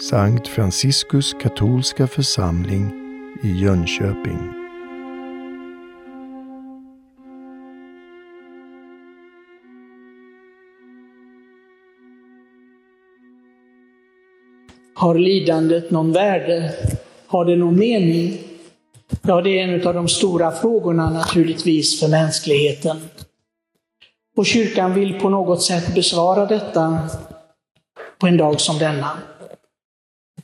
Sankt Franciskus katolska församling i Jönköping. Har lidandet någon värde? Har det någon mening? Ja, det är en av de stora frågorna naturligtvis för mänskligheten. Och kyrkan vill på något sätt besvara detta på en dag som denna.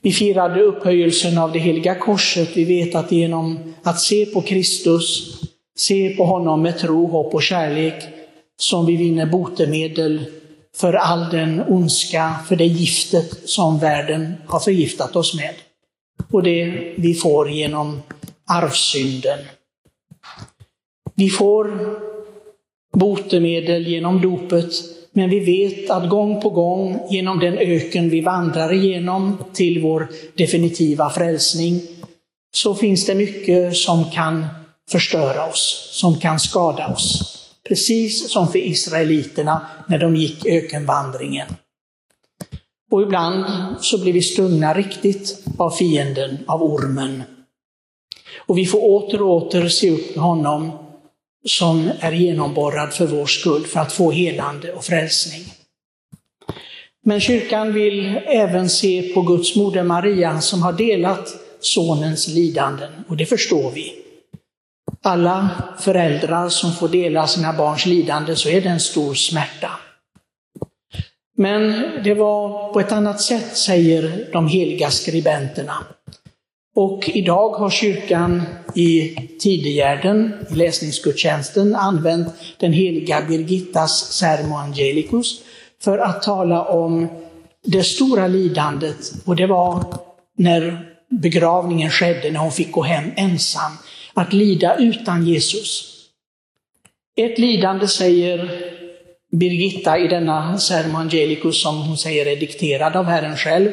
Vi firade upphöjelsen av det heliga korset. Vi vet att genom att se på Kristus, se på honom med tro, hopp och kärlek, som vi vinner botemedel för all den ondska, för det giftet som världen har förgiftat oss med. Och det vi får genom arvsynden. Vi får botemedel genom dopet, men vi vet att gång på gång genom den öken vi vandrar igenom till vår definitiva frälsning, så finns det mycket som kan förstöra oss, som kan skada oss. Precis som för israeliterna när de gick ökenvandringen. Och ibland så blir vi stungna riktigt av fienden, av ormen. Och vi får åter och åter se upp med honom som är genomborrad för vår skull, för att få helande och frälsning. Men kyrkan vill även se på Guds moder Maria som har delat sonens lidanden, och det förstår vi. Alla föräldrar som får dela sina barns lidande så är det en stor smärta. Men det var på ett annat sätt, säger de heliga skribenterna. Och idag har kyrkan i Tidegärden, i läsningsgudstjänsten, använt den heliga Birgittas Sermo Angelicus för att tala om det stora lidandet. Och det var när begravningen skedde, när hon fick gå hem ensam, att lida utan Jesus. Ett lidande, säger Birgitta i denna Sermo Angelicus, som hon säger är dikterad av Herren själv,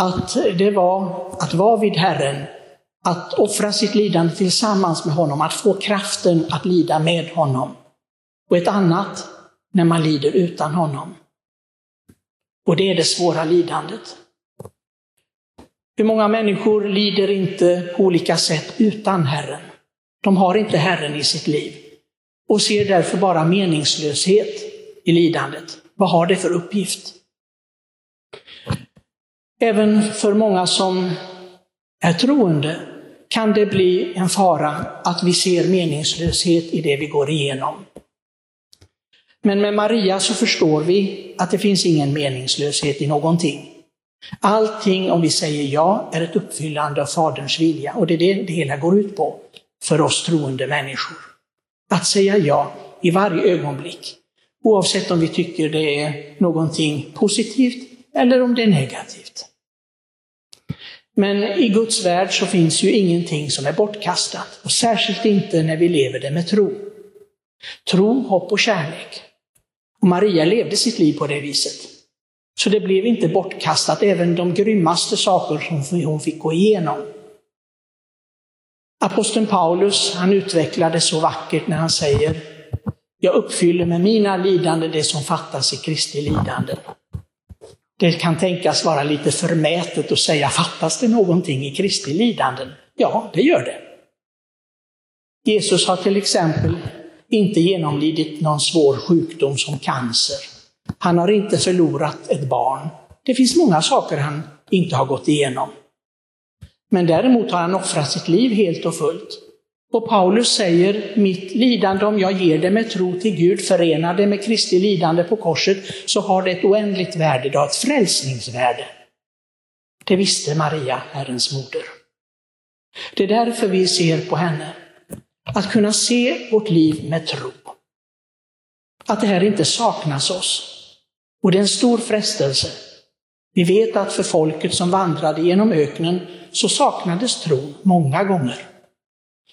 att det var att vara vid Herren, att offra sitt lidande tillsammans med honom, att få kraften att lida med honom. Och ett annat, när man lider utan honom. Och det är det svåra lidandet. Hur många människor lider inte på olika sätt utan Herren? De har inte Herren i sitt liv och ser därför bara meningslöshet i lidandet. Vad har det för uppgift? Även för många som är troende kan det bli en fara att vi ser meningslöshet i det vi går igenom. Men med Maria så förstår vi att det finns ingen meningslöshet i någonting. Allting, om vi säger ja, är ett uppfyllande av Faderns vilja och det är det det hela går ut på för oss troende människor. Att säga ja i varje ögonblick, oavsett om vi tycker det är någonting positivt eller om det är negativt. Men i Guds värld så finns ju ingenting som är bortkastat, och särskilt inte när vi lever det med tro. Tro, hopp och kärlek. Och Maria levde sitt liv på det viset. Så det blev inte bortkastat, även de grymmaste saker som hon fick gå igenom. Aposteln Paulus, han utvecklade så vackert när han säger, jag uppfyller med mina lidanden det som fattas i Kristi lidanden. Det kan tänkas vara lite förmätet att säga, fattas det någonting i Kristi lidanden? Ja, det gör det. Jesus har till exempel inte genomlidit någon svår sjukdom som cancer. Han har inte förlorat ett barn. Det finns många saker han inte har gått igenom. Men däremot har han offrat sitt liv helt och fullt. Och Paulus säger, mitt lidande, om jag ger det med tro till Gud, förenar det med Kristi lidande på korset, så har det ett oändligt värde, det har ett frälsningsvärde. Det visste Maria, Herrens moder. Det är därför vi ser på henne. Att kunna se vårt liv med tro. Att det här inte saknas oss. Och det är en stor frestelse. Vi vet att för folket som vandrade genom öknen så saknades tron många gånger.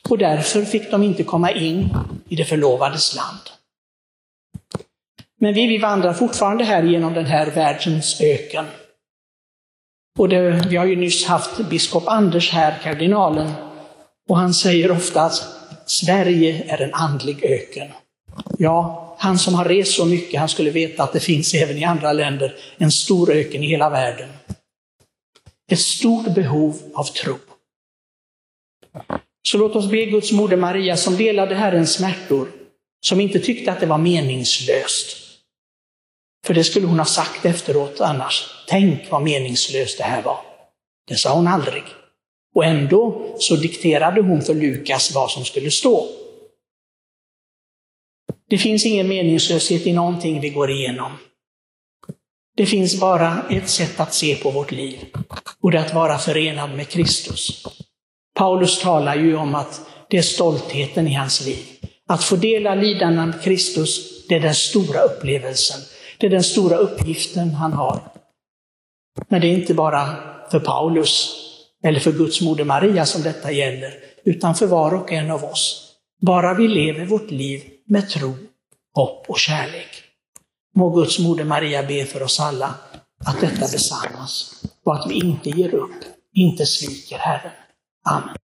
Och därför fick de inte komma in i det förlovades land. Men vi, vi vandrar fortfarande här genom den här världens öken. Och det, vi har ju nyss haft biskop Anders här, kardinalen, och han säger ofta att Sverige är en andlig öken. Ja, han som har rest så mycket, han skulle veta att det finns även i andra länder en stor öken i hela världen. ett stort behov av tro. Så låt oss be Guds moder Maria som delade Herrens smärtor, som inte tyckte att det var meningslöst. För det skulle hon ha sagt efteråt annars. Tänk vad meningslöst det här var. Det sa hon aldrig. Och ändå så dikterade hon för Lukas vad som skulle stå. Det finns ingen meningslöshet i någonting vi går igenom. Det finns bara ett sätt att se på vårt liv och det är att vara förenad med Kristus. Paulus talar ju om att det är stoltheten i hans liv. Att få dela lidandena med Kristus, det är den stora upplevelsen. Det är den stora uppgiften han har. Men det är inte bara för Paulus eller för Guds moder Maria som detta gäller, utan för var och en av oss. Bara vi lever vårt liv med tro, hopp och kärlek. Må Guds moder Maria be för oss alla att detta besannas och att vi inte ger upp, inte sviker Herren. Amen.